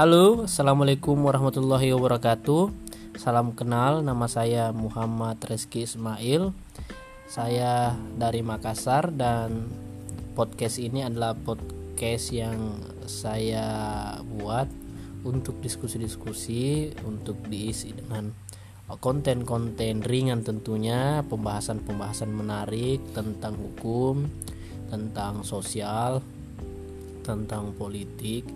Halo, Assalamualaikum warahmatullahi wabarakatuh. Salam kenal, nama saya Muhammad Reski Ismail. Saya dari Makassar dan podcast ini adalah podcast yang saya buat untuk diskusi-diskusi Untuk diisi dengan konten-konten ringan tentunya Pembahasan-pembahasan menarik tentang hukum, tentang sosial, tentang politik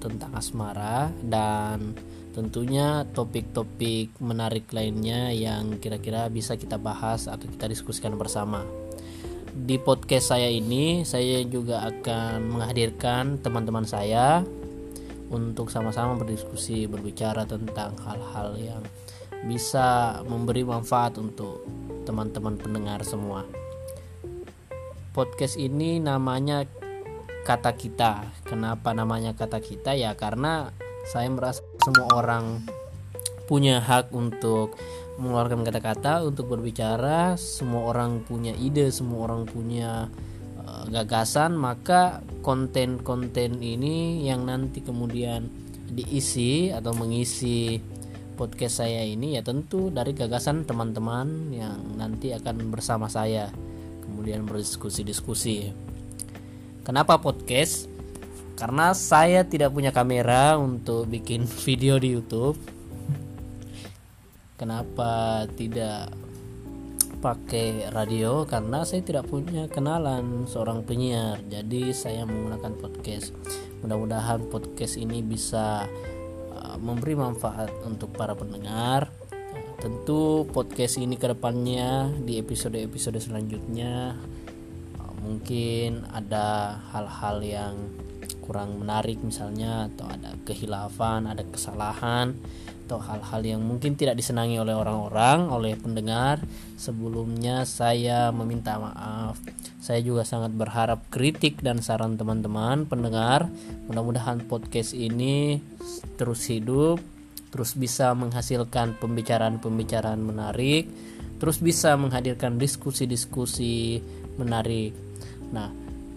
tentang asmara dan tentunya topik-topik menarik lainnya yang kira-kira bisa kita bahas atau kita diskusikan bersama. Di podcast saya ini, saya juga akan menghadirkan teman-teman saya untuk sama-sama berdiskusi, berbicara tentang hal-hal yang bisa memberi manfaat untuk teman-teman pendengar semua. Podcast ini namanya kata kita. Kenapa namanya kata kita? Ya karena saya merasa semua orang punya hak untuk mengeluarkan kata-kata untuk berbicara. Semua orang punya ide, semua orang punya uh, gagasan. Maka konten-konten ini yang nanti kemudian diisi atau mengisi podcast saya ini ya tentu dari gagasan teman-teman yang nanti akan bersama saya kemudian berdiskusi-diskusi. Kenapa podcast? Karena saya tidak punya kamera untuk bikin video di YouTube. Kenapa tidak pakai radio? Karena saya tidak punya kenalan seorang penyiar. Jadi saya menggunakan podcast. Mudah-mudahan podcast ini bisa uh, memberi manfaat untuk para pendengar. Tentu podcast ini ke depannya di episode-episode selanjutnya mungkin ada hal-hal yang kurang menarik misalnya atau ada kehilafan, ada kesalahan atau hal-hal yang mungkin tidak disenangi oleh orang-orang, oleh pendengar. Sebelumnya saya meminta maaf. Saya juga sangat berharap kritik dan saran teman-teman pendengar. Mudah-mudahan podcast ini terus hidup, terus bisa menghasilkan pembicaraan-pembicaraan menarik, terus bisa menghadirkan diskusi-diskusi menarik Nah,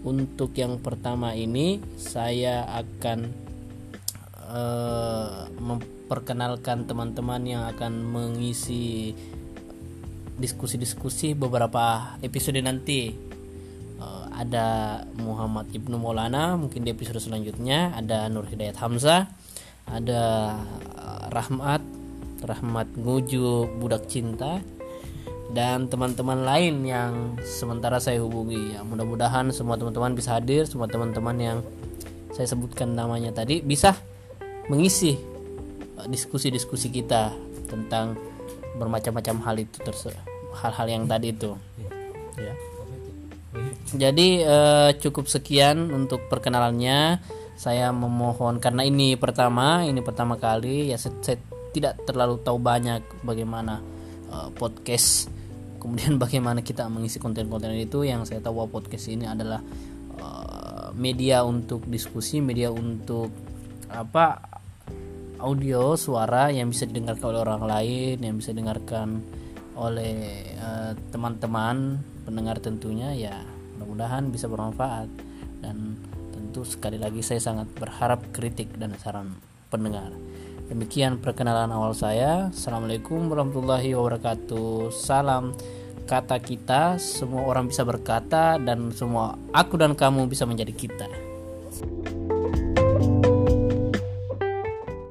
untuk yang pertama ini saya akan uh, memperkenalkan teman-teman yang akan mengisi diskusi-diskusi beberapa episode nanti. Uh, ada Muhammad Ibnu Maulana mungkin di episode selanjutnya, ada Nur Hidayat Hamzah, ada Rahmat Rahmat Nguju Budak Cinta dan teman-teman lain yang sementara saya hubungi. Ya mudah-mudahan semua teman-teman bisa hadir. Semua teman-teman yang saya sebutkan namanya tadi bisa mengisi uh, diskusi-diskusi kita tentang bermacam-macam hal itu hal-hal yang tadi itu. Ya. Jadi eh, cukup sekian untuk perkenalannya. Saya memohon karena ini pertama ini pertama kali ya saya, saya tidak terlalu tahu banyak bagaimana uh, podcast kemudian bagaimana kita mengisi konten-konten itu yang saya tahu podcast ini adalah uh, media untuk diskusi media untuk apa audio suara yang bisa didengarkan oleh orang lain yang bisa didengarkan oleh uh, teman-teman pendengar tentunya ya mudah-mudahan bisa bermanfaat. Dan tentu sekali lagi saya sangat berharap kritik dan saran pendengar Demikian perkenalan awal saya. Assalamualaikum warahmatullahi wabarakatuh. Salam kata kita, semua orang bisa berkata dan semua aku dan kamu bisa menjadi kita.